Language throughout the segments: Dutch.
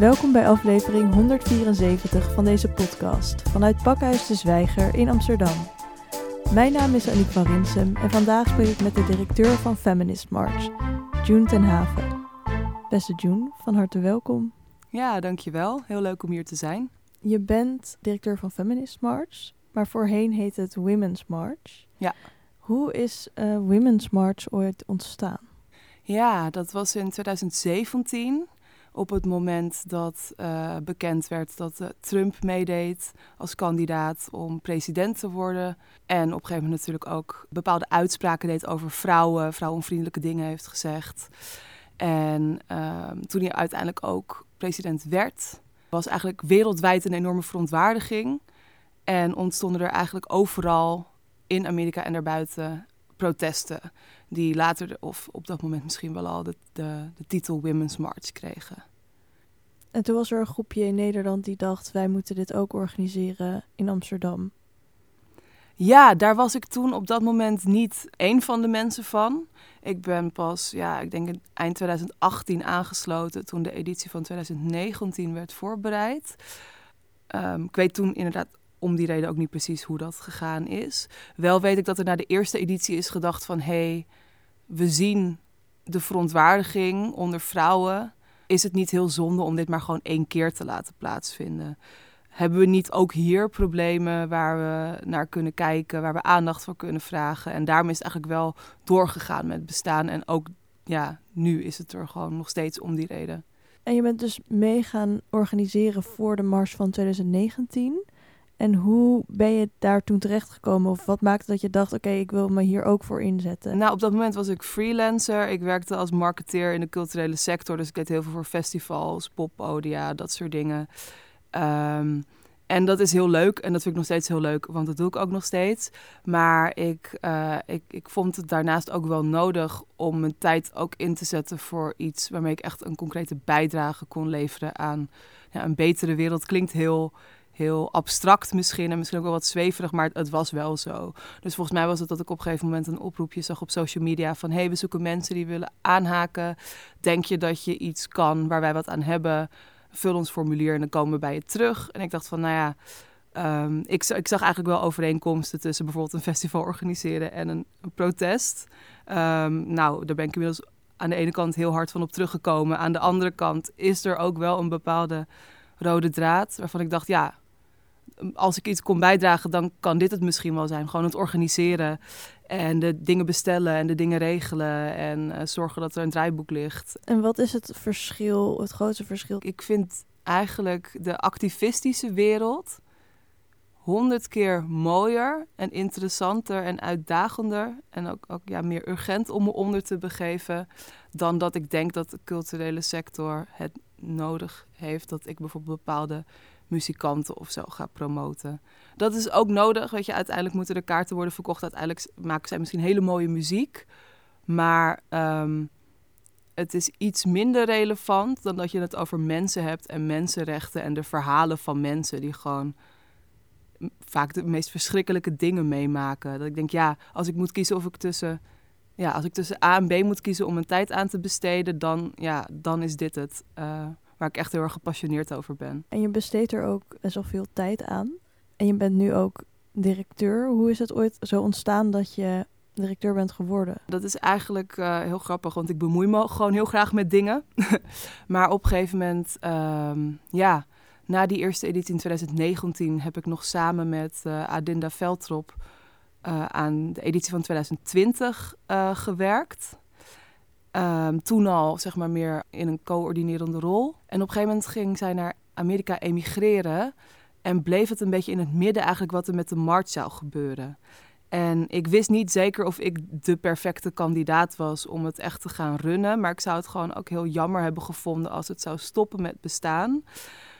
Welkom bij aflevering 174 van deze podcast vanuit Pakhuis de Zwijger in Amsterdam. Mijn naam is Aniek van Rinsem en vandaag spreek ik met de directeur van Feminist March, June ten Haven. Beste June, van harte welkom. Ja, dankjewel. Heel leuk om hier te zijn. Je bent directeur van Feminist March, maar voorheen heet het Women's March. Ja. Hoe is uh, Women's March ooit ontstaan? Ja, dat was in 2017 op het moment dat uh, bekend werd dat uh, Trump meedeed als kandidaat om president te worden. En op een gegeven moment natuurlijk ook bepaalde uitspraken deed over vrouwen, vrouwenvriendelijke dingen heeft gezegd. En uh, toen hij uiteindelijk ook president werd, was eigenlijk wereldwijd een enorme verontwaardiging. En ontstonden er eigenlijk overal in Amerika en daarbuiten protesten. Die later, of op dat moment misschien wel al, de, de, de titel Women's March kregen. En toen was er een groepje in Nederland die dacht: wij moeten dit ook organiseren in Amsterdam. Ja, daar was ik toen op dat moment niet één van de mensen van. Ik ben pas, ja, ik denk eind 2018 aangesloten toen de editie van 2019 werd voorbereid. Um, ik weet toen inderdaad om die reden ook niet precies hoe dat gegaan is. Wel weet ik dat er na de eerste editie is gedacht van... hé, hey, we zien de verontwaardiging onder vrouwen. Is het niet heel zonde om dit maar gewoon één keer te laten plaatsvinden? Hebben we niet ook hier problemen waar we naar kunnen kijken, waar we aandacht voor kunnen vragen? En daarom is het eigenlijk wel doorgegaan met bestaan. En ook ja, nu is het er gewoon nog steeds om die reden. En je bent dus mee gaan organiseren voor de Mars van 2019. En hoe ben je daar toen terechtgekomen? Of wat maakte dat je dacht, oké, ik wil me hier ook voor inzetten? Nou, op dat moment was ik freelancer. Ik werkte als marketeer in de culturele sector. Dus ik deed heel veel voor festivals, poppodia, dat soort dingen. Um, en dat is heel leuk en dat vind ik nog steeds heel leuk, want dat doe ik ook nog steeds. Maar ik, uh, ik, ik vond het daarnaast ook wel nodig om mijn tijd ook in te zetten voor iets waarmee ik echt een concrete bijdrage kon leveren aan ja, een betere wereld. Klinkt heel heel abstract misschien en misschien ook wel wat zweverig, maar het, was wel zo. Dus volgens mij was het dat ik op een gegeven moment een oproepje zag op social media van hey, we zoeken mensen die willen aanhaken. Denk je dat je iets kan waar wij wat aan hebben? Vul ons formulier en dan komen we bij je terug. En ik dacht van, nou ja, um, ik, ik, zag eigenlijk wel overeenkomsten tussen bijvoorbeeld een festival organiseren en een, protest. Um, nou, daar ben ik inmiddels aan de ene kant heel hard van op teruggekomen. Aan de andere kant is er ook wel een bepaalde rode draad waarvan ik dacht, ja, als ik iets kon bijdragen, dan kan dit het misschien wel zijn. Gewoon het organiseren en de dingen bestellen en de dingen regelen en uh, zorgen dat er een draaiboek ligt. En wat is het verschil, het grootste verschil? Ik vind eigenlijk de activistische wereld honderd keer mooier en interessanter en uitdagender en ook, ook ja, meer urgent om me onder te begeven dan dat ik denk dat de culturele sector het nodig heeft dat ik bijvoorbeeld bepaalde muzikanten of zo gaat promoten. Dat is ook nodig, weet je. Uiteindelijk moeten de kaarten worden verkocht. Uiteindelijk maken zij misschien hele mooie muziek. Maar um, het is iets minder relevant dan dat je het over mensen hebt en mensenrechten en de verhalen van mensen die gewoon vaak de meest verschrikkelijke dingen meemaken. Dat ik denk, ja, als ik moet kiezen of ik tussen, ja, als ik tussen A en B moet kiezen om mijn tijd aan te besteden, dan, ja, dan is dit het. Uh, waar ik echt heel erg gepassioneerd over ben. En je besteedt er ook best wel veel tijd aan. En je bent nu ook directeur. Hoe is het ooit zo ontstaan dat je directeur bent geworden? Dat is eigenlijk uh, heel grappig, want ik bemoei me gewoon heel graag met dingen. maar op een gegeven moment, um, ja, na die eerste editie in 2019 heb ik nog samen met uh, Adinda Veltrop uh, aan de editie van 2020 gewerkt. Um, toen al zeg maar meer in een coördinerende rol. En op een gegeven moment ging zij naar Amerika emigreren. En bleef het een beetje in het midden eigenlijk wat er met de markt zou gebeuren. En ik wist niet zeker of ik de perfecte kandidaat was om het echt te gaan runnen. Maar ik zou het gewoon ook heel jammer hebben gevonden als het zou stoppen met bestaan.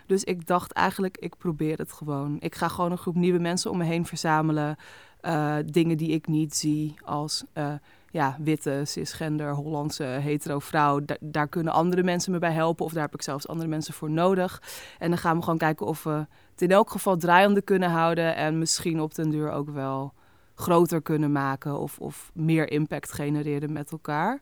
Dus ik dacht eigenlijk, ik probeer het gewoon. Ik ga gewoon een groep nieuwe mensen om me heen verzamelen. Uh, dingen die ik niet zie als uh, ja, witte, cisgender, Hollandse, hetero vrouw. daar kunnen andere mensen me bij helpen of daar heb ik zelfs andere mensen voor nodig. En dan gaan we gewoon kijken of we het in elk geval draaiende kunnen houden en misschien op den duur ook wel groter kunnen maken of, of meer impact genereren met elkaar.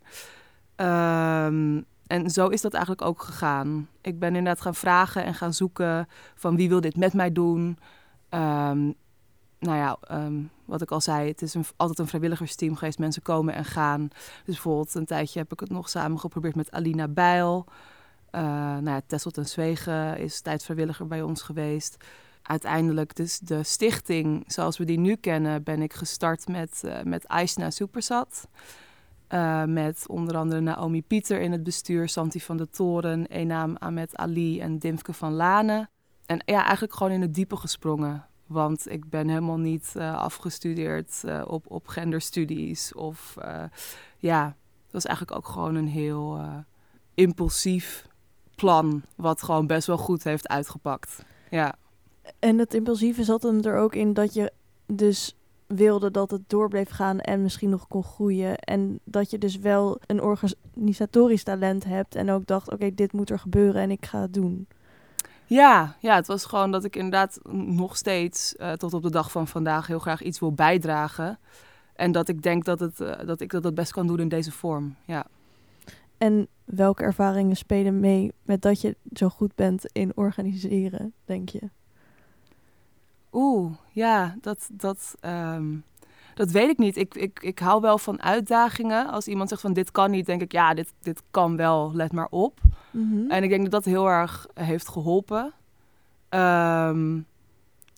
Um, en zo is dat eigenlijk ook gegaan. Ik ben inderdaad gaan vragen en gaan zoeken van wie wil dit met mij doen. Ehm, nou ja, ehm, wat ik al zei, het is een, altijd een vrijwilligersteam geweest. Mensen komen en gaan. Dus bijvoorbeeld een tijdje heb ik het nog samen geprobeerd met Alina Bijl. Uh, nou ja, Tesselt en Zwegen is tijdvrijwilliger bij ons geweest. Uiteindelijk dus de stichting zoals we die nu kennen, ben ik gestart met, uh, met Aisna Supersat. Uh, met onder andere Naomi Pieter in het bestuur, Santi van de Toren, Enam Ahmed Ali en Dimfke van Lanen. En ja, eigenlijk gewoon in het diepe gesprongen. Want ik ben helemaal niet uh, afgestudeerd uh, op, op genderstudies. Of ja, dat was eigenlijk ook gewoon een heel impulsief plan. Wat gewoon best wel goed heeft uitgepakt. Ja. En het impulsieve zat hem er ook in dat je dus wilde dat het door bleef gaan en misschien nog kon groeien. En dat je dus wel een organisatorisch talent hebt en ook dacht, oké, dit moet er gebeuren en ik ga het doen. Ja, ja, het was gewoon dat ik inderdaad nog steeds uh, tot op de dag van vandaag heel graag iets wil bijdragen. En dat ik denk dat, het, uh, dat ik dat het best kan doen in deze vorm. Ja. En welke ervaringen spelen mee met dat je zo goed bent in organiseren, denk je? Oeh, ja, dat, dat, um, dat weet ik niet. Ik, ik, ik hou wel van uitdagingen. Als iemand zegt van dit kan niet, denk ik ja, dit, dit kan wel, let maar op. Mm -hmm. En ik denk dat dat heel erg heeft geholpen. Um,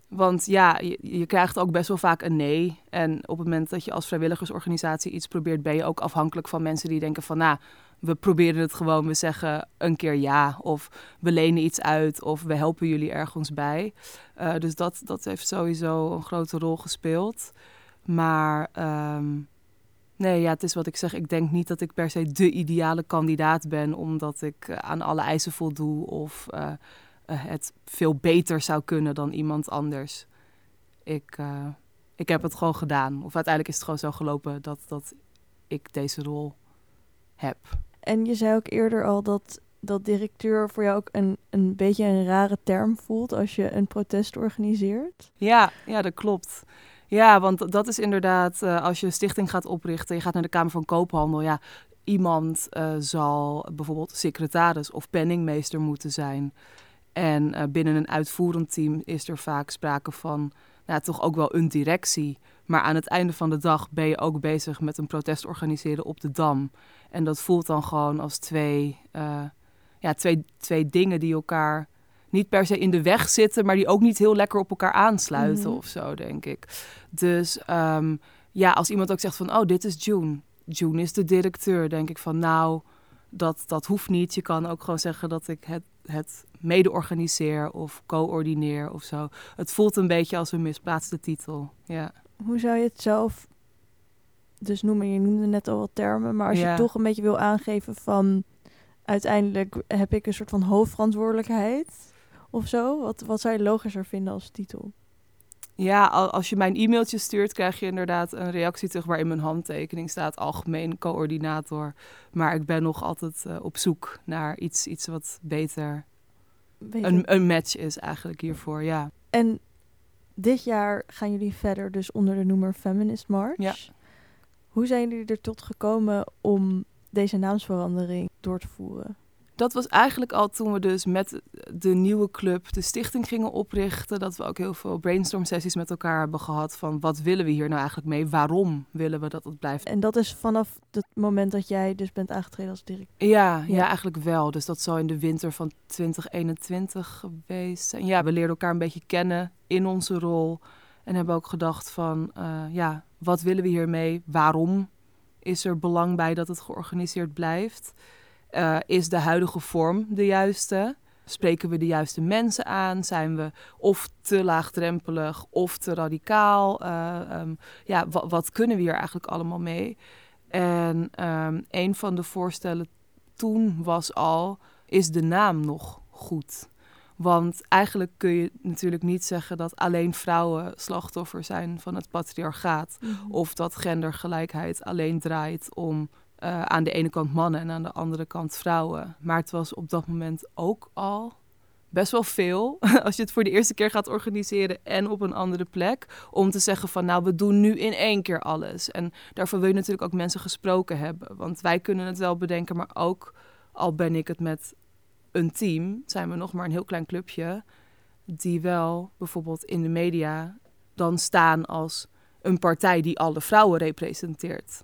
want ja, je, je, krijgt ook best wel vaak een nee. En op het moment dat je als vrijwilligersorganisatie iets probeert, ben je ook afhankelijk van mensen die denken van nou, we proberen het gewoon, we zeggen een keer ja. Of we lenen iets uit of we helpen jullie ergens bij. Uh, dus dat, dat heeft sowieso een grote rol gespeeld. Maar um, nee, ja, het is wat ik zeg. Ik denk niet dat ik per se de ideale kandidaat ben, omdat ik uh, aan alle eisen voldoe of uh, het veel beter zou kunnen dan iemand anders. Ik, ik heb het gewoon gedaan. Of uiteindelijk is het gewoon zo gelopen dat, dat ik deze rol heb. En je zei ook eerder al dat, dat directeur voor jou ook een, een beetje een rare term voelt als je een protest organiseert. Ja, ja dat klopt. Ja, want dat is inderdaad, uh, als je een stichting gaat oprichten, je gaat naar de Kamer van Koophandel, ja, iemand uh, zal bijvoorbeeld secretaris of penningmeester moeten zijn. En uh, binnen een uitvoerend team is er vaak sprake van nou, toch ook wel een directie. Maar aan het einde van de dag ben je ook bezig met een protest organiseren op de Dam. En dat voelt dan gewoon als twee, ja, twee, twee dingen die elkaar niet per se in de weg zitten, maar die ook niet heel lekker op elkaar aansluiten mm. of zo, denk ik. Dus um, ja, als iemand ook zegt van, oh, dit is June. June is de directeur, denk ik van, nou, dat, dat hoeft niet. Je kan ook gewoon zeggen dat ik het, het mede organiseer of coördineer of zo. Het voelt een beetje als een misplaatste titel, ja. Hoe zou je het zelf dus noemen? Je noemde net al wat termen, maar als ja. je toch een beetje wil aangeven van uiteindelijk heb ik een soort van hoofdverantwoordelijkheid of zo. Wat, wat zou je logischer vinden als titel? Ja, als je mijn e-mailtje stuurt, krijg je inderdaad een reactie terug waar in mijn handtekening staat algemeen coördinator. Maar ik ben nog altijd uh, op zoek naar iets, iets wat beter, beter. Een, een match is eigenlijk hiervoor, ja. En dit jaar gaan jullie verder dus onder de noemer Feminist March. Ja. Hoe zijn jullie er tot gekomen om deze naamsverandering door te voeren? Dat was eigenlijk al toen we dus met de nieuwe club de stichting gingen oprichten. Dat we ook heel veel brainstorm sessies met elkaar hebben gehad. Van wat willen we hier nou eigenlijk mee? Waarom willen we dat het blijft? En dat is vanaf het moment dat jij dus bent aangetreden als directeur? Ja, ja, ja. eigenlijk wel. Dus dat zal in de winter van 2021 geweest zijn. Ja, we leerden elkaar een beetje kennen in onze rol. En hebben ook gedacht van, uh, ja, wat willen we hiermee? Waarom is er belang bij dat het georganiseerd blijft? Uh, is de huidige vorm de juiste? Spreken we de juiste mensen aan? Zijn we of te laagdrempelig of te radicaal? Uh, um, ja, wat kunnen we hier eigenlijk allemaal mee? En um, een van de voorstellen toen was al: is de naam nog goed? Want eigenlijk kun je natuurlijk niet zeggen dat alleen vrouwen slachtoffer zijn van het patriarchaat. Mm -hmm. Of dat gendergelijkheid alleen draait om uh, aan de ene kant mannen en aan de andere kant vrouwen. Maar het was op dat moment ook al best wel veel. Als je het voor de eerste keer gaat organiseren en op een andere plek. Om te zeggen van nou, we doen nu in één keer alles. En daarvoor wil je natuurlijk ook mensen gesproken hebben. Want wij kunnen het wel bedenken, maar ook al ben ik het met een team, zijn we nog maar een heel klein clubje, die wel bijvoorbeeld in de media dan staan als een partij die alle vrouwen representeert.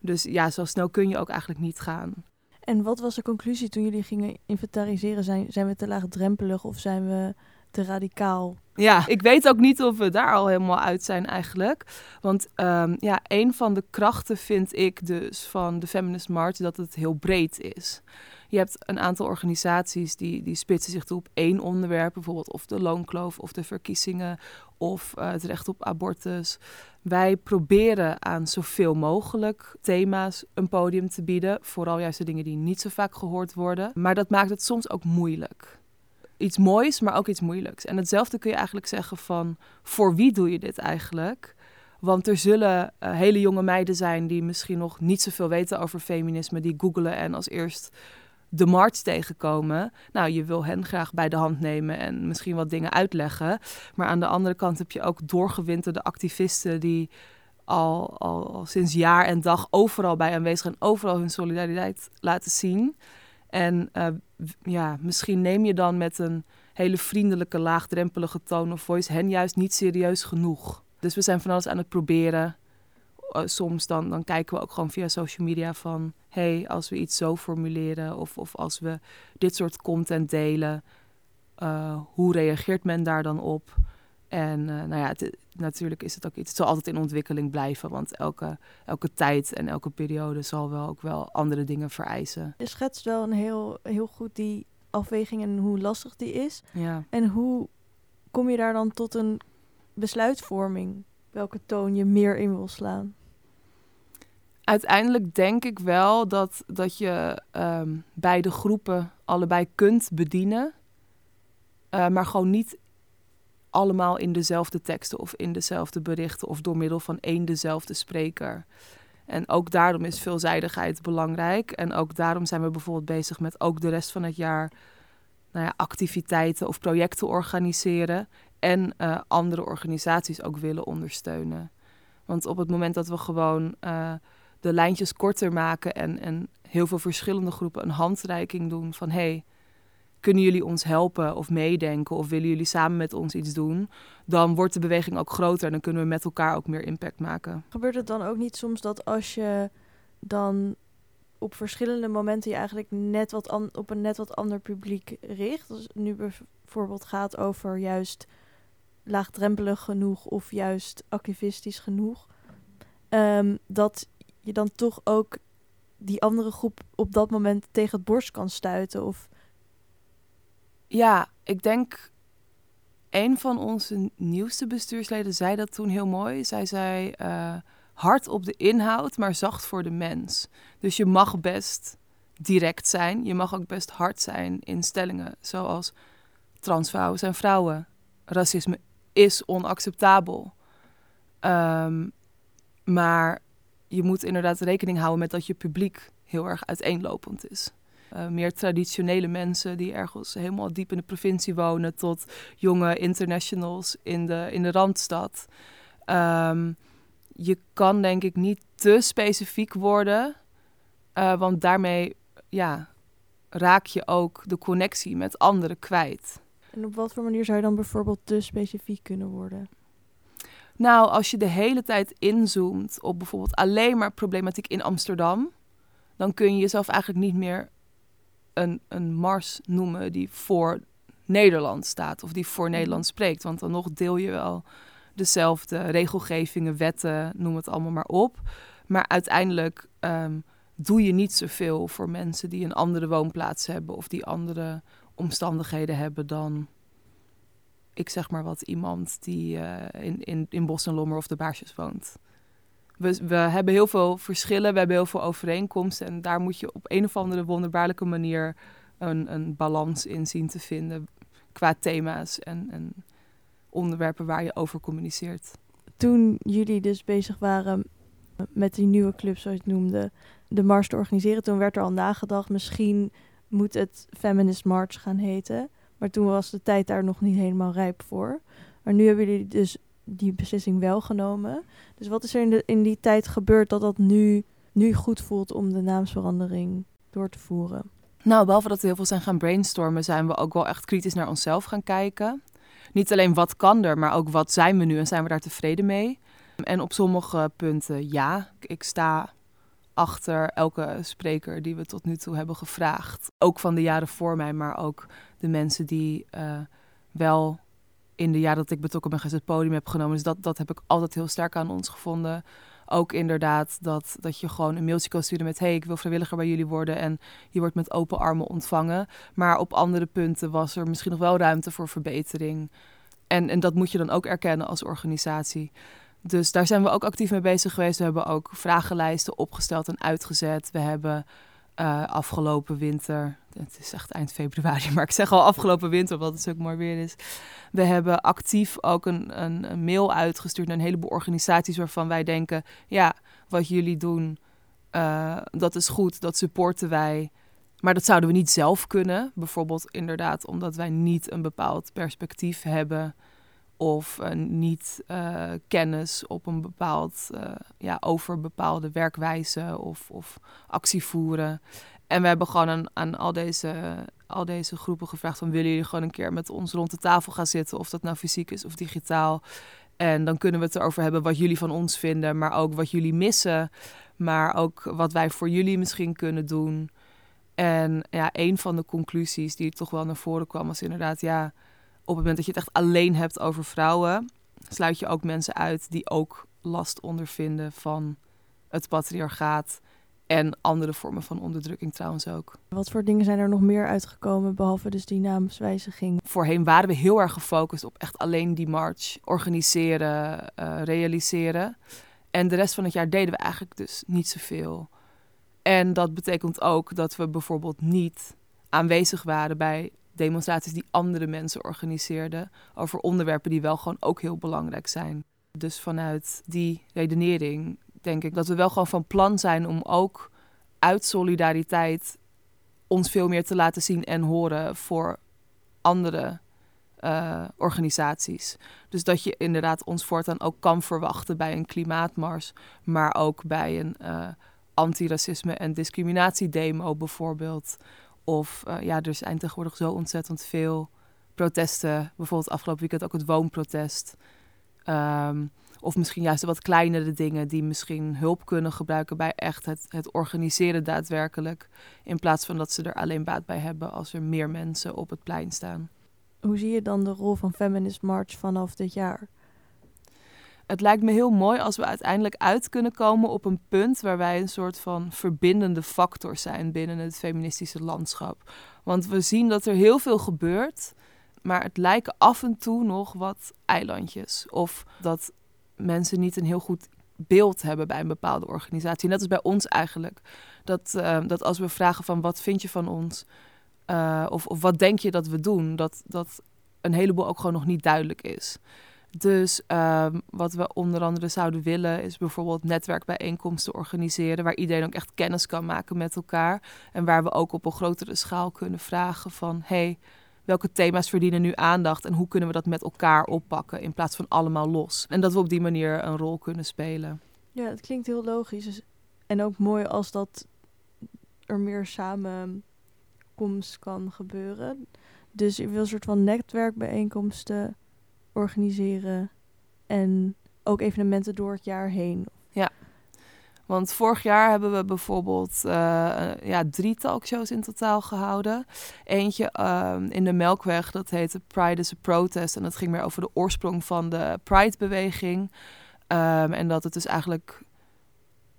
Dus ja, zo snel kun je ook eigenlijk niet gaan. En wat was de conclusie toen jullie gingen inventariseren? Zijn, zijn we te laagdrempelig of zijn we te radicaal? Ja, ik weet ook niet of we daar al helemaal uit zijn eigenlijk. Want um, ja, een van de krachten vind ik dus van de Feminist March dat het heel breed is. Je hebt een aantal organisaties die, die spitsen zich toe op één onderwerp, bijvoorbeeld of de loonkloof of de verkiezingen of uh, het recht op abortus. Wij proberen aan zoveel mogelijk thema's een podium te bieden, vooral juist de dingen die niet zo vaak gehoord worden. Maar dat maakt het soms ook moeilijk. Iets moois, maar ook iets moeilijks. En hetzelfde kun je eigenlijk zeggen van voor wie doe je dit eigenlijk? Want er zullen uh, hele jonge meiden zijn die misschien nog niet zoveel weten over feminisme, die googelen en als eerst de markt tegenkomen. Nou, je wil hen graag bij de hand nemen en misschien wat dingen uitleggen. Maar aan de andere kant heb je ook doorgewinterde activisten die al, al, sinds jaar en dag overal bij aanwezig zijn, overal hun solidariteit laten zien. En uh, ja, misschien neem je dan met een hele vriendelijke, laagdrempelige toon of voice hen juist niet serieus genoeg. Dus we zijn van alles aan het proberen. Uh, soms dan, dan kijken we ook gewoon via social media van hey, als we iets zo formuleren of, of als we dit soort content delen, uh, hoe reageert men daar dan op? En uh, nou ja, het, natuurlijk is het ook iets, het zal altijd in ontwikkeling blijven, want elke, elke tijd en elke periode zal wel ook wel andere dingen vereisen. Je schetst wel een heel, heel goed die afweging en hoe lastig die is. Ja. En hoe kom je daar dan tot een besluitvorming? Welke toon je meer in wil slaan? Uiteindelijk denk ik wel dat, dat je um, beide groepen allebei kunt bedienen. Uh, maar gewoon niet allemaal in dezelfde teksten of in dezelfde berichten of door middel van één dezelfde spreker. En ook daarom is veelzijdigheid belangrijk. En ook daarom zijn we bijvoorbeeld bezig met ook de rest van het jaar nou ja, activiteiten of projecten organiseren. En uh, andere organisaties ook willen ondersteunen. Want op het moment dat we gewoon uh, de lijntjes korter maken en, heel veel verschillende groepen een handreiking doen van hey, kunnen jullie ons helpen of meedenken of willen jullie samen met ons iets doen, dan wordt de beweging ook groter en dan kunnen we met elkaar ook meer impact maken. Gebeurt het dan ook niet soms dat als je dan op verschillende momenten je eigenlijk net wat op een net wat ander publiek richt, als het nu bijvoorbeeld gaat over juist laagdrempelig genoeg of juist activistisch genoeg, um, dat je dan toch ook die andere groep op dat moment tegen het borst kan stuiten? Of... Ja, ik denk een van onze nieuwste bestuursleden zei dat toen heel mooi. Zij zei uh, hard op de inhoud, maar zacht voor de mens. Dus je mag best direct zijn. Je mag ook best hard zijn in stellingen zoals transvrouwen zijn vrouwen. Racisme is onacceptabel. Um, maar je moet inderdaad rekening houden met dat je publiek heel erg uiteenlopend is. Uh, meer traditionele mensen die ergens helemaal diep in de provincie wonen, tot jonge internationals in de, in de randstad. Um, je kan denk ik niet te specifiek worden, uh, want daarmee ja, raak je ook de connectie met anderen kwijt. En op wat voor manier zou je dan bijvoorbeeld te specifiek kunnen worden? Nou, als je de hele tijd inzoomt op bijvoorbeeld alleen maar problematiek in Amsterdam, dan kun je jezelf eigenlijk niet meer een, een Mars noemen die voor Nederland staat of die voor mhm. Nederland spreekt. Want dan nog deel je wel dezelfde regelgevingen, wetten, noem het allemaal maar op. Maar uiteindelijk um, doe je niet zoveel voor mensen die een andere woonplaats hebben of die andere omstandigheden hebben dan ik zeg maar wat, iemand die uh, in, in, in Bos en Lommer of de Baarsjes woont. We, we hebben heel veel verschillen, we hebben heel veel overeenkomsten. En daar moet je op een of andere wonderbaarlijke manier een, een balans in zien te vinden. Qua thema's en, en onderwerpen waar je over communiceert. Toen jullie dus bezig waren met die nieuwe club, zoals je het noemde, de mars te organiseren, toen werd er al nagedacht, misschien moet het Feminist March gaan heten. Maar toen was de tijd daar nog niet helemaal rijp voor. Maar nu hebben jullie dus die beslissing wel genomen. Dus wat is er in, die tijd gebeurd dat dat nu, nu goed voelt om de naamsverandering door te voeren? Nou, behalve dat we heel veel zijn gaan brainstormen, zijn we ook wel echt kritisch naar onszelf gaan kijken. Niet alleen wat kan er, maar ook wat zijn we nu en zijn we daar tevreden mee. En op sommige punten ja, ik sta achter elke spreker die we tot nu toe hebben gevraagd. Ook van de jaren voor mij, maar ook de mensen die uh, wel in de jaren dat ik betrokken ben het podium heb genomen. Dus dat, dat heb ik altijd heel sterk aan ons gevonden. Ook inderdaad dat, dat je gewoon een mailtje kan sturen met... hey, ik wil vrijwilliger bij jullie worden en je wordt met open armen ontvangen. Maar op andere punten was er misschien nog wel ruimte voor verbetering. En, en dat moet je dan ook erkennen als organisatie. Dus daar zijn we ook actief mee bezig geweest. We hebben ook vragenlijsten opgesteld en uitgezet. We hebben uh, afgelopen winter, het is echt eind februari, maar ik zeg al afgelopen winter, omdat het zo mooi weer is. We hebben actief ook een, een, een, mail uitgestuurd naar een heleboel organisaties waarvan wij denken, ja, wat jullie doen, uh, dat is goed, dat supporten wij. Maar dat zouden we niet zelf kunnen. Bijvoorbeeld inderdaad omdat wij niet een bepaald perspectief hebben of uh, niet uh, kennis op een bepaald, uh, ja, over bepaalde werkwijze of, of actie voeren. En we hebben gewoon aan, aan al, deze, al deze groepen gevraagd van willen jullie gewoon een keer met ons rond de tafel gaan zitten, of dat nou fysiek is of digitaal. En dan kunnen we het erover hebben wat jullie van ons vinden, maar ook wat jullie missen, maar ook wat wij voor jullie misschien kunnen doen. En ja, een van de conclusies die toch wel naar voren kwam was inderdaad, ja, op het moment dat je het echt alleen hebt over vrouwen, sluit je ook mensen uit die ook last ondervinden van het patriarchaat. En andere vormen van onderdrukking trouwens ook. Wat voor dingen zijn er nog meer uitgekomen, behalve dus die naamswijziging? Voorheen waren we heel erg gefocust op echt alleen die march organiseren, uh, realiseren. En de rest van het jaar deden we eigenlijk dus niet zoveel. En dat betekent ook dat we bijvoorbeeld niet aanwezig waren bij demonstraties die andere mensen organiseerden over onderwerpen die wel gewoon ook heel belangrijk zijn. Dus vanuit die redenering denk ik dat we wel gewoon van plan zijn om ook uit solidariteit ons veel meer te laten zien en horen voor andere uh, organisaties. Dus dat je inderdaad ons voortaan ook kan verwachten bij een klimaatmars, maar ook bij een uh, antiracisme- en discriminatiedemo bijvoorbeeld. Of uh, ja, er zijn tegenwoordig zo ontzettend veel protesten. Bijvoorbeeld afgelopen weekend ook het woonprotest. Um, of misschien juist de wat kleinere dingen die misschien hulp kunnen gebruiken bij echt het, het organiseren daadwerkelijk. In plaats van dat ze er alleen baat bij hebben als er meer mensen op het plein staan. Hoe zie je dan de rol van Feminist March vanaf dit jaar? Het lijkt me heel mooi als we uiteindelijk uit kunnen komen op een punt waar wij een soort van verbindende factor zijn binnen het feministische landschap. Want we zien dat er heel veel gebeurt, maar het lijken af en toe nog wat eilandjes. Of dat mensen niet een heel goed beeld hebben bij een bepaalde organisatie. Net als bij ons eigenlijk. Dat, uh, dat als we vragen van wat vind je van ons? Uh, of, of wat denk je dat we doen? Dat, dat een heleboel ook gewoon nog niet duidelijk is. Dus um, wat we onder andere zouden willen is bijvoorbeeld netwerkbijeenkomsten organiseren waar iedereen ook echt kennis kan maken met elkaar en waar we ook op een grotere schaal kunnen vragen van hey, welke thema's verdienen nu aandacht en hoe kunnen we dat met elkaar oppakken in plaats van allemaal los. En dat we op die manier een rol kunnen spelen. Ja, het klinkt heel logisch dus, en ook mooi als dat er meer samenkomst kan gebeuren. Dus je wil een soort van netwerkbijeenkomsten organiseren en ook evenementen door het jaar heen. Ja, want vorig jaar hebben we bijvoorbeeld uh, ja, drie talkshows in totaal gehouden. Eentje uh, in de Melkweg, dat heette Pride is a Protest. En dat ging meer over de oorsprong van de Pride-beweging. Um, en dat het dus eigenlijk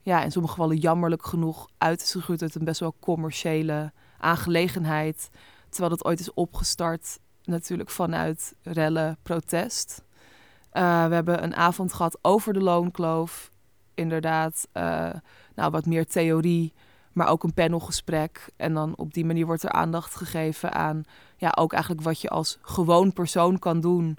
ja, in sommige gevallen jammerlijk genoeg uit is gegroeid uit een best wel commerciële aangelegenheid. Terwijl dat ooit is opgestart natuurlijk vanuit rellen, protest. Uh, we hebben een avond gehad over de loonkloof. Inderdaad, uh, nou, wat meer theorie, maar ook een panelgesprek. En dan op die manier wordt er aandacht gegeven aan ja, ook eigenlijk wat je als gewoon persoon kan doen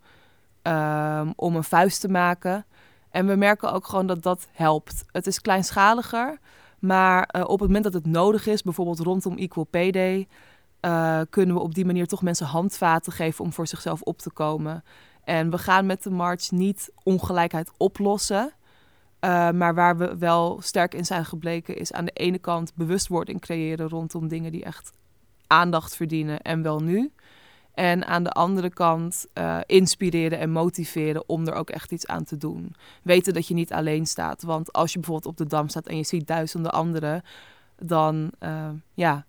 um, om een vuist te maken. En we merken ook gewoon dat dat helpt. Het is kleinschaliger, maar uh, op het moment dat het nodig is, bijvoorbeeld rondom Equal Pay Day, uh, kunnen we op die manier toch mensen handvaten geven om voor zichzelf op te komen. En we gaan met de march niet ongelijkheid oplossen. Uh, maar waar we wel sterk in zijn gebleken is aan de ene kant bewustwording creëren rondom dingen die echt aandacht verdienen en wel nu. En aan de andere kant uh, inspireren en motiveren om er ook echt iets aan te doen. Weten dat je niet alleen staat. Want als je bijvoorbeeld op de dam staat en je ziet duizenden anderen, dan, ja,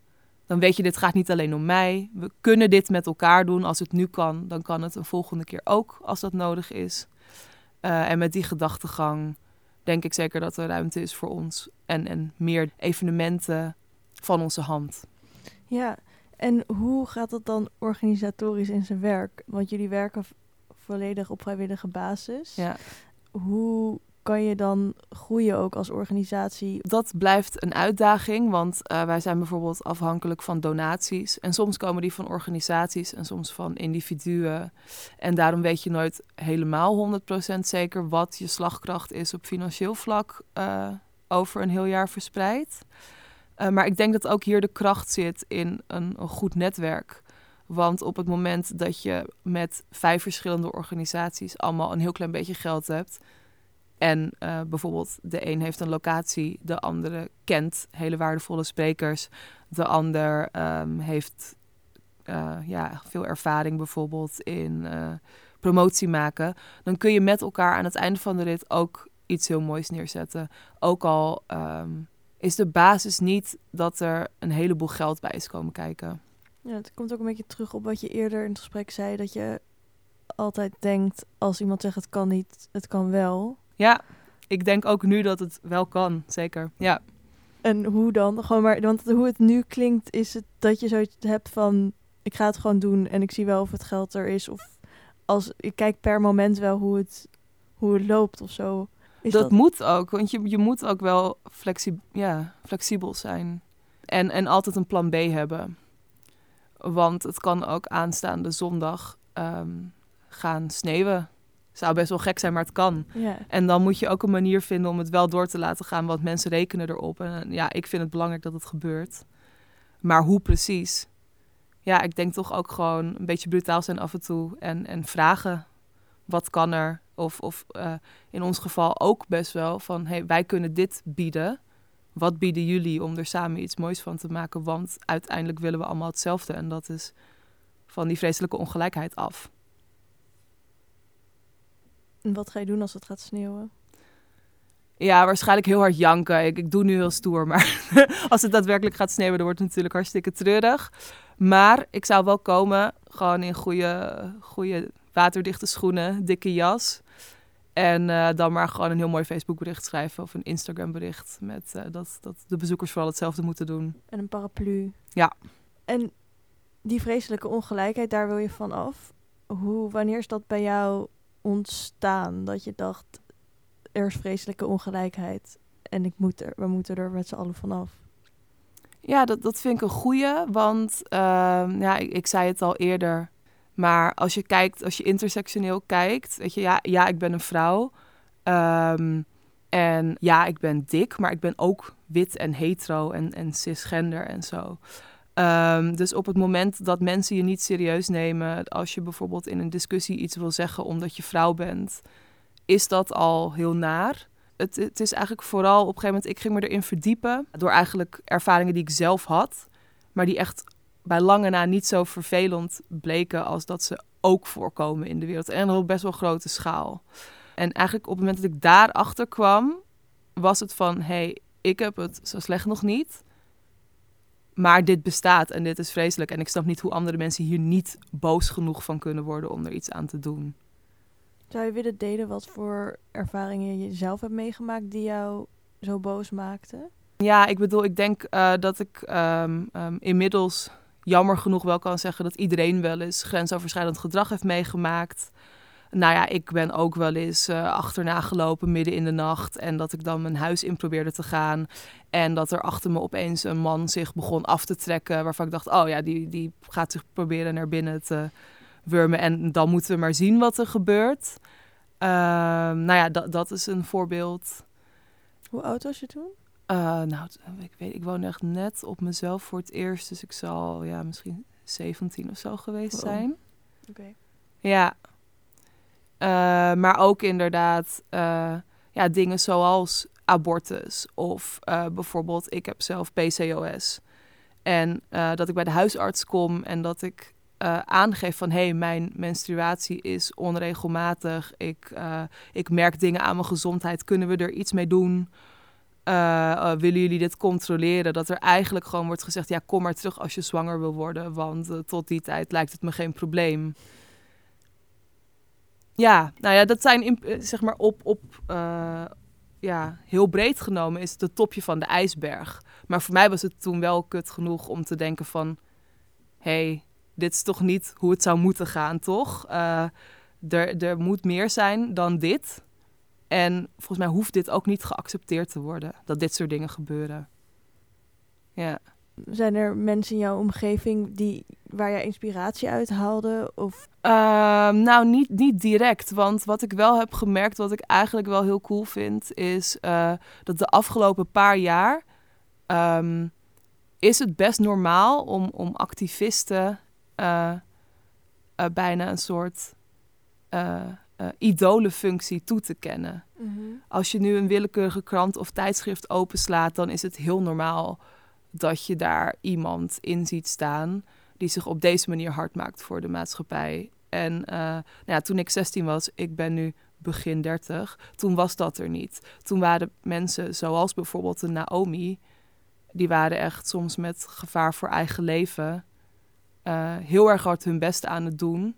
dan weet je, dit gaat niet alleen om mij. We kunnen dit met elkaar doen. Als het nu kan, dan kan het een volgende keer ook, als dat nodig is. Uh, en met die gedachtegang denk ik zeker dat er ruimte is voor ons. En, en meer evenementen van onze hand. Ja, en hoe gaat het dan organisatorisch in zijn werk? Want jullie werken volledig op vrijwillige basis. Ja. Hoe kan je dan groeien ook als organisatie? Dat blijft een uitdaging, want uh, wij zijn bijvoorbeeld afhankelijk van donaties. En soms komen die van organisaties en soms van individuen. En daarom weet je nooit helemaal 100% zeker wat je slagkracht is op financieel vlak uh, over een heel jaar verspreid. Uh, maar ik denk dat ook hier de kracht zit in een, goed netwerk. Want op het moment dat je met vijf verschillende organisaties allemaal een heel klein beetje geld hebt. En uh, bijvoorbeeld de een heeft een locatie, de andere kent hele waardevolle sprekers. De ander um, heeft uh, ja, veel ervaring bijvoorbeeld in promotie maken. Dan kun je met elkaar aan het einde van de rit ook iets heel moois neerzetten. Ook al um, is de basis niet dat er een heleboel geld bij is komen kijken. Ja, het komt ook een beetje terug op wat je eerder in het gesprek zei, dat je altijd denkt als iemand zegt het kan niet, het kan wel. Ja, ik denk ook nu dat het wel kan, zeker. Ja. En hoe dan? Gewoon maar, want hoe het nu klinkt, is het dat je zoiets hebt van ik ga het gewoon doen en ik zie wel of het geld er is. Of als ik kijk per moment wel hoe het, hoe het loopt of zo. Dat, dat, moet ook, want je, je moet ook wel flexi ja, flexibel zijn. En, en altijd een plan B hebben. Want het kan ook aanstaande zondag um, gaan sneeuwen. Zou best wel gek zijn, maar het kan. Yeah. En dan moet je ook een manier vinden om het wel door te laten gaan, want mensen rekenen erop. En ja, ik vind het belangrijk dat het gebeurt. Maar hoe precies? Ja, ik denk toch ook gewoon een beetje brutaal zijn af en toe en, en vragen. Wat kan er? Of, of uh, in ons geval ook best wel van, hey, wij kunnen dit bieden. Wat bieden jullie om er samen iets moois van te maken? Want uiteindelijk willen we allemaal hetzelfde. En dat is van die vreselijke ongelijkheid af. En wat ga je doen als het gaat sneeuwen? Ja, waarschijnlijk heel hard janken. Ik, ik doe nu heel stoer, maar als het daadwerkelijk gaat sneeuwen, dan wordt het natuurlijk hartstikke treurig. Maar ik zou wel komen, gewoon in goede, goede waterdichte schoenen, dikke jas. En uh, dan maar gewoon een heel mooi Facebookbericht schrijven of een Instagram-bericht. Met uh, dat, dat de bezoekers vooral hetzelfde moeten doen. En een paraplu. Ja. En die vreselijke ongelijkheid, daar wil je van af. Hoe, wanneer is dat bij jou ontstaan? Dat je dacht, er is vreselijke ongelijkheid en ik moet er, we moeten er met z'n allen vanaf. Ja, dat, dat vind ik een goeie. Want uh, ja, ik, ik zei het al eerder maar als je kijkt, als je intersectioneel kijkt, weet je, ja, ja ik ben een vrouw. Um, en ja, ik ben dik, maar ik ben ook wit en hetero en, en cisgender en zo. Um, dus op het moment dat mensen je niet serieus nemen, als je bijvoorbeeld in een discussie iets wil zeggen omdat je vrouw bent, is dat al heel naar. Het, het is eigenlijk vooral op een gegeven moment, ik ging me erin verdiepen door eigenlijk ervaringen die ik zelf had, maar die echt bij lange na niet zo vervelend bleken als dat ze ook voorkomen in de wereld. En op best wel grote schaal. En eigenlijk op het moment dat ik daarachter kwam, was het van: hé, hey, ik heb het zo slecht nog niet. Maar dit bestaat en dit is vreselijk. En ik snap niet hoe andere mensen hier niet boos genoeg van kunnen worden om er iets aan te doen. Zou je willen delen wat voor ervaringen je zelf hebt meegemaakt die jou zo boos maakten? Ja, ik bedoel, ik denk uh, dat ik um, um, inmiddels jammer genoeg wel kan zeggen dat iedereen wel eens grensoverschrijdend gedrag heeft meegemaakt. Nou ja, ik ben ook wel eens uh, achterna gelopen midden in de nacht. En dat ik dan mijn huis in probeerde te gaan. En dat er achter me opeens een man zich begon af te trekken. Waarvan ik dacht, oh ja, die, die gaat zich proberen naar binnen te wurmen. En dan moeten we maar zien wat er gebeurt. Uh, nou ja, dat, dat is een voorbeeld. Hoe oud was je toen? Uh, nou, ik weet, ik woon echt net op mezelf voor het eerst, dus ik zal ja, misschien 17 of zo geweest zijn. Oké. Okay. Ja. Uh, maar ook inderdaad uh, ja, dingen zoals abortus of bijvoorbeeld, ik heb zelf PCOS. En eh, dat ik bij de huisarts kom en dat ik aangeef van... hé, hey, mijn menstruatie is onregelmatig. Ik, ik merk dingen aan mijn gezondheid. Kunnen we er iets mee doen? willen jullie dit controleren? Dat er eigenlijk gewoon wordt gezegd... ja, kom maar terug als je zwanger wil worden. Want tot die tijd lijkt het me geen probleem. Ja, nou ja, dat zijn zeg maar op... op ja, heel breed genomen is het het topje van de ijsberg. Maar voor mij was het toen wel kut genoeg om te denken van... hey, dit is toch niet hoe het zou moeten gaan, toch? Uh, er, er moet meer zijn dan dit. En volgens mij hoeft dit ook niet geaccepteerd te worden, dat dit soort dingen gebeuren. Ja. Zijn er mensen in jouw omgeving die, waar jij inspiratie uit haalde? Of? Uh, nou, niet, niet direct. Want wat ik wel heb gemerkt, wat ik eigenlijk wel heel cool vind, is uh, dat de afgelopen paar jaar um, is het best normaal om, om activisten uh, bijna een soort idolenfunctie toe te kennen. Mm -hmm. Als je nu een willekeurige krant of tijdschrift openslaat, dan is het heel normaal dat je daar iemand in ziet staan die zich op deze manier hard maakt voor de maatschappij. En uh, nou ja, toen ik 16 was, ik ben nu begin 30, toen was dat er niet. Toen waren mensen zoals bijvoorbeeld de Naomi, die waren echt soms met gevaar voor eigen leven uh, heel erg hard hun best aan het doen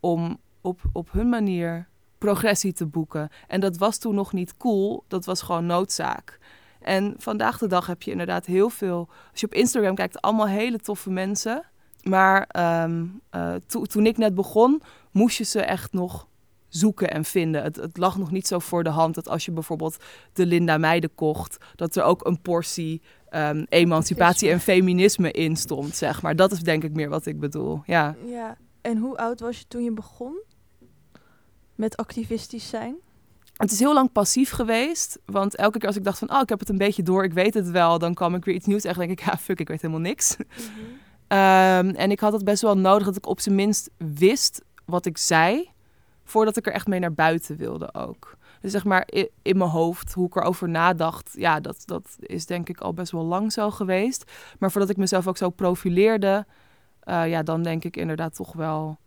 om op, op hun manier progressie te boeken. En dat was toen nog niet cool, dat was gewoon noodzaak. En vandaag de dag heb je inderdaad heel veel. Als je op Instagram kijkt, allemaal hele toffe mensen. Maar uh, to, toen ik net begon, moest je ze echt nog zoeken en vinden. Het, het, lag nog niet zo voor de hand dat als je bijvoorbeeld de Linda Meiden kocht, dat er ook een portie um, emancipatie en feminisme in stond, zeg maar. Dat is denk ik meer wat ik bedoel. Ja. ja. En hoe oud was je toen je begon met activistisch zijn? Het is heel lang passief geweest. Want elke keer als ik dacht van, oh, ik heb het een beetje door, ik weet het wel, dan kwam ik weer iets nieuws en denk ik, ja, fuck, ik weet helemaal niks. Mm -hmm. um, en ik had het best wel nodig dat ik op zijn minst wist wat ik zei, voordat ik er echt mee naar buiten wilde ook. Dus zeg maar in, in mijn hoofd, hoe ik erover nadacht, ja, dat, dat is denk ik al best wel lang zo geweest. Maar voordat ik mezelf ook zo profileerde, uh, ja, dan denk ik inderdaad toch wel,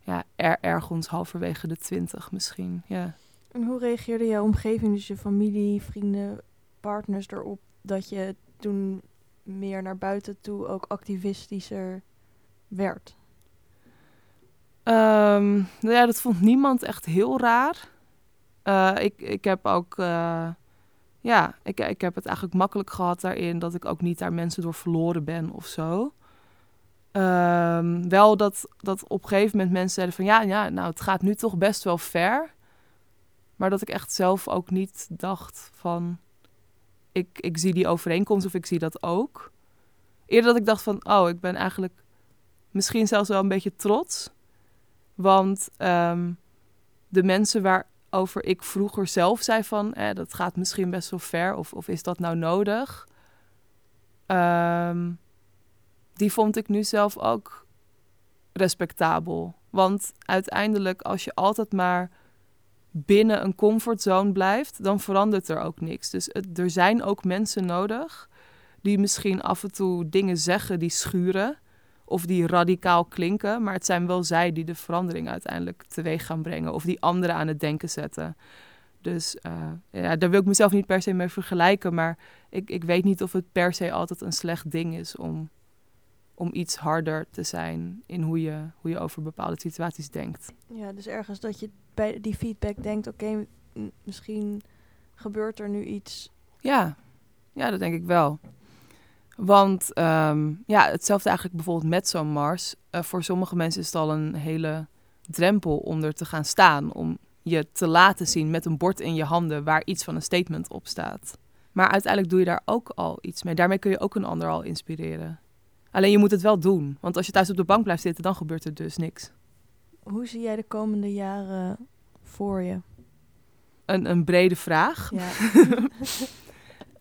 ja, er, ergens halverwege de twintig misschien, ja. En hoe reageerde jouw omgeving, dus je familie, vrienden, partners erop dat je toen meer naar buiten toe ook activistischer werd? Um, nou ja, dat vond niemand echt heel raar. Uh, ik, ik heb ook, uh, ja, ik, ik heb het eigenlijk makkelijk gehad daarin dat ik ook niet daar mensen door verloren ben of zo. Um, wel dat, dat op een gegeven moment mensen zeiden van ja, ja, nou het gaat nu toch best wel ver. Maar dat ik echt zelf ook niet dacht van ik, ik zie die overeenkomst of ik zie dat ook. Eerder dat ik dacht van oh, ik ben eigenlijk misschien zelfs wel een beetje trots. Want um, de mensen waarover ik vroeger zelf zei van eh, dat gaat misschien best wel ver of, of is dat nou nodig? Um, die vond ik nu zelf ook respectabel. Want uiteindelijk, als je altijd maar binnen een comfortzone blijft, dan verandert er ook niks. Dus er zijn ook mensen nodig die misschien af en toe dingen zeggen die schuren of die radicaal klinken, maar het zijn wel zij die de verandering uiteindelijk teweeg gaan brengen of die anderen aan het denken zetten. Dus uh, ja, daar wil ik mezelf niet per se mee vergelijken, maar ik, ik weet niet of het per se altijd een slecht ding is om, om iets harder te zijn in hoe je, hoe je over bepaalde situaties denkt. Ja, dus ergens dat je bij die feedback denkt, oké, okay, misschien gebeurt er nu iets. Ja, ja dat denk ik wel. Want um, ja, hetzelfde eigenlijk bijvoorbeeld met zo'n Mars. Uh, voor sommige mensen is het al een hele drempel om er te gaan staan. Om je te laten zien met een bord in je handen waar iets van een statement op staat. Maar uiteindelijk doe je daar ook al iets mee. Daarmee kun je ook een ander al inspireren. Alleen je moet het wel doen. Want als je thuis op de bank blijft zitten, dan gebeurt er dus niks. Hoe zie jij de komende jaren voor je? Een, een brede vraag.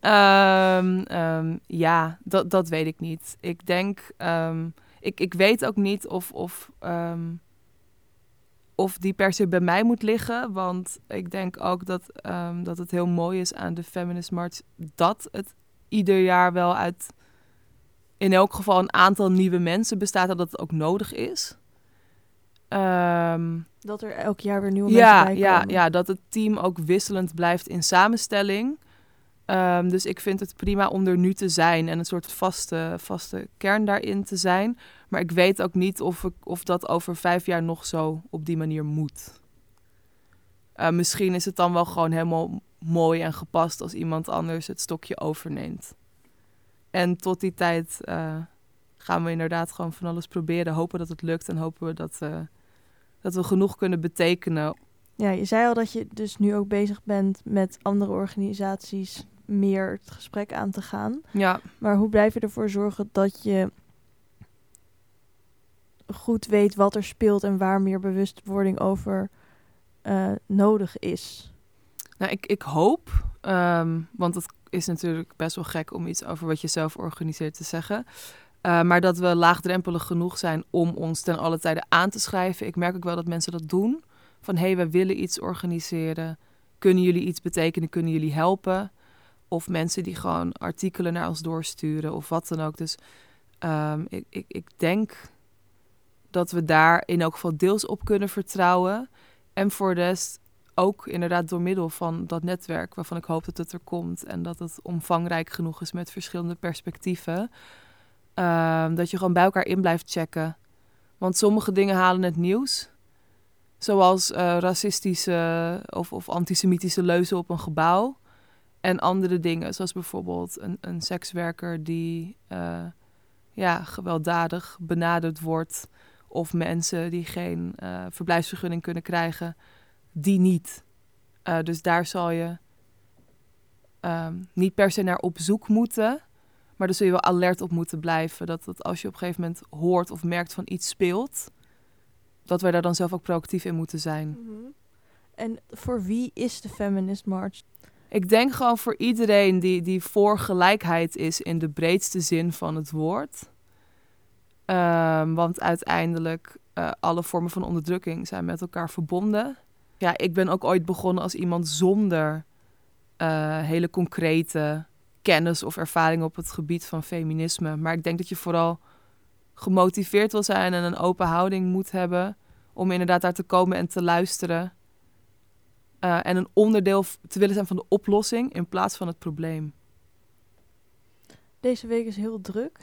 Ja. um, um, ja, dat, dat weet ik niet. Ik denk, um, ik, ik weet ook niet of, of, of die per se bij mij moet liggen. Want ik denk ook dat, dat het heel mooi is aan de Feminist March dat het ieder jaar wel uit in elk geval een aantal nieuwe mensen bestaat dat het ook nodig is. Ehm, Dat er elk jaar weer nieuwe ja, mensen bij ja, komen. ja, dat het team ook wisselend blijft in samenstelling. Ehm, dus ik vind het prima om er nu te zijn en een soort vaste, vaste kern daarin te zijn. Maar ik weet ook niet of, ik, of dat over vijf jaar nog zo op die manier moet. Eh, misschien is het dan wel gewoon helemaal mooi en gepast als iemand anders het stokje overneemt. En tot die tijd eh, gaan we inderdaad gewoon van alles proberen. Hopen dat het lukt en hopen we dat, eh, dat we genoeg kunnen betekenen Ja, je zei al dat je dus nu ook bezig bent met andere organisaties meer het gesprek aan te gaan. Ja, Maar hoe blijf je ervoor zorgen dat je goed weet wat er speelt en waar meer bewustwording over eh, nodig is? nou, ik, ik hoop, ehm, want het is natuurlijk best wel gek om iets over wat je zelf organiseert te zeggen. eh, maar dat we laagdrempelig genoeg zijn om ons ten alle tijde aan te schrijven. Ik merk ook wel dat mensen dat doen. Van hé, hey, we willen iets organiseren. Kunnen jullie iets betekenen? Kunnen jullie helpen? Of mensen die gewoon artikelen naar ons doorsturen of wat dan ook. Dus ehm, ik, ik, ik denk dat we daar in elk geval deels op kunnen vertrouwen. En voor de rest ook inderdaad door middel van dat netwerk waarvan ik hoop dat het er komt en dat het omvangrijk genoeg is met verschillende perspectieven. ehm, dat je gewoon bij elkaar in blijft checken. Want sommige dingen halen het nieuws. Zoals eh, racistische of, of antisemitische leuzen op een gebouw. En andere dingen, zoals bijvoorbeeld een, een sekswerker die eh, ja, gewelddadig benaderd wordt. Of mensen die geen eh, verblijfsvergunning kunnen krijgen, die niet. Eh, dus daar zal je ehm, niet per se naar op zoek moeten. Maar daar zul je wel alert op moeten blijven. Dat, dat als je op een gegeven moment hoort of merkt van iets speelt, dat wij daar dan zelf ook proactief in moeten zijn. En voor wie is de Feminist March? Ik denk gewoon voor iedereen die, die voor gelijkheid is in de breedste zin van het woord. Ehm, want uiteindelijk, uh, alle vormen van onderdrukking zijn met elkaar verbonden. Ja, ik ben ook ooit begonnen als iemand zonder uh, hele concrete kennis of ervaring op het gebied van feminisme. Maar ik denk dat je vooral gemotiveerd wil zijn en een open houding moet hebben om inderdaad daar te komen en te luisteren. Uh, en een onderdeel te willen zijn van de oplossing in plaats van het probleem. Deze week is heel druk.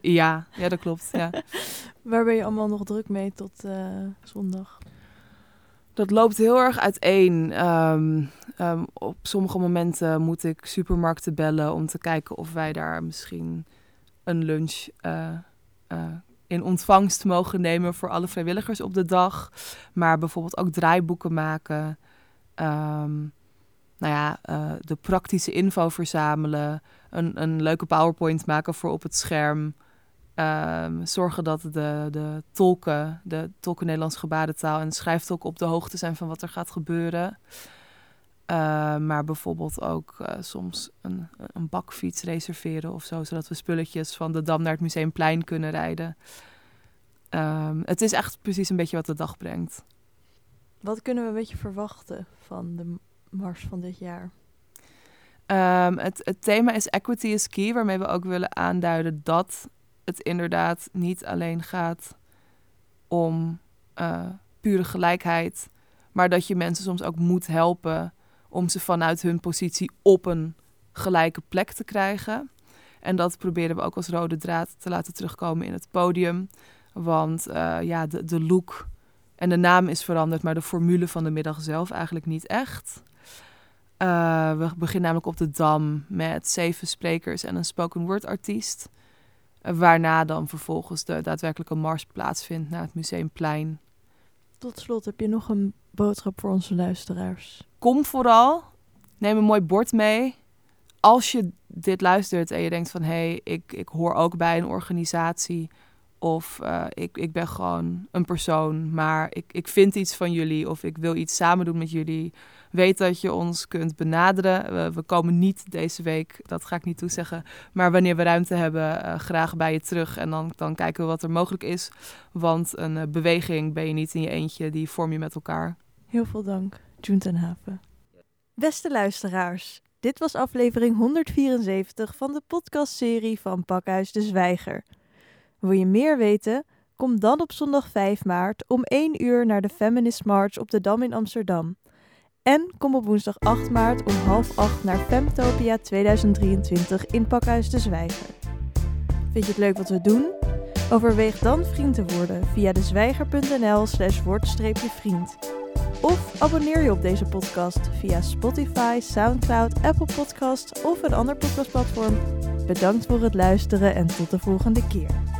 Ja, ja dat klopt. Ja. Waar ben je allemaal nog druk mee tot uh, zondag? Dat loopt heel erg uiteen. Um, op sommige momenten moet ik supermarkten bellen om te kijken of wij daar misschien een lunch uh, uh, in ontvangst mogen nemen voor alle vrijwilligers op de dag. Maar bijvoorbeeld ook draaiboeken maken. Um, nou ja, uh, de praktische info verzamelen. Een, een leuke PowerPoint maken voor op het scherm. Um, zorgen dat de, de tolken, de tolken Nederlands gebarentaal en de schrijftolken op de hoogte zijn van wat er gaat gebeuren. Uh, maar bijvoorbeeld ook uh, soms een, een bakfiets reserveren of zo, zodat we spulletjes van de Dam naar het Museumplein kunnen rijden. Um, het is echt precies een beetje wat de dag brengt. Wat kunnen we een beetje verwachten van de mars van dit jaar? Um, het, het thema is Equity is Key, waarmee we ook willen aanduiden dat het inderdaad niet alleen gaat om uh, pure gelijkheid, maar dat je mensen soms ook moet helpen om ze vanuit hun positie op een gelijke plek te krijgen. En dat proberen we ook als rode draad te laten terugkomen in het podium. Want uh, ja, de, de look en de naam is veranderd, maar de formule van de middag zelf eigenlijk niet echt. Uh, we beginnen namelijk op de Dam met zeven sprekers en een spoken word artiest. Waarna dan vervolgens de daadwerkelijke mars plaatsvindt naar het Museumplein. Tot slot, heb je nog een boodschap voor onze luisteraars? Kom vooral, neem een mooi bord mee. Als je dit luistert en je denkt van... hé, hey, ik, ik hoor ook bij een organisatie... of uh, ik, ik ben gewoon een persoon, maar ik, ik vind iets van jullie... of ik wil iets samen doen met jullie... weet dat je ons kunt benaderen. We, komen niet deze week, dat ga ik niet toezeggen... maar wanneer we ruimte hebben, uh, graag bij je terug... en dan, dan kijken we wat er mogelijk is. Want een uh, beweging ben je niet in je eentje, die vorm je met elkaar. Heel veel dank, June ten Haven. Beste luisteraars, Dit was aflevering 174 van de podcastserie van Pakhuis de Zwijger. Wil je meer weten? Kom dan op zondag 5 maart om 1 uur naar de Feminist March op de Dam in Amsterdam. En kom op woensdag 8 maart om half 8 naar Femtopia 2023 in Pakhuis de Zwijger. Vind je het leuk wat we doen? Overweeg dan vriend te worden via dezwijger.nl slash word-vriend. Of abonneer je op deze podcast via Spotify, Soundcloud, Apple Podcasts of een ander podcastplatform. Bedankt voor het luisteren en tot de volgende keer.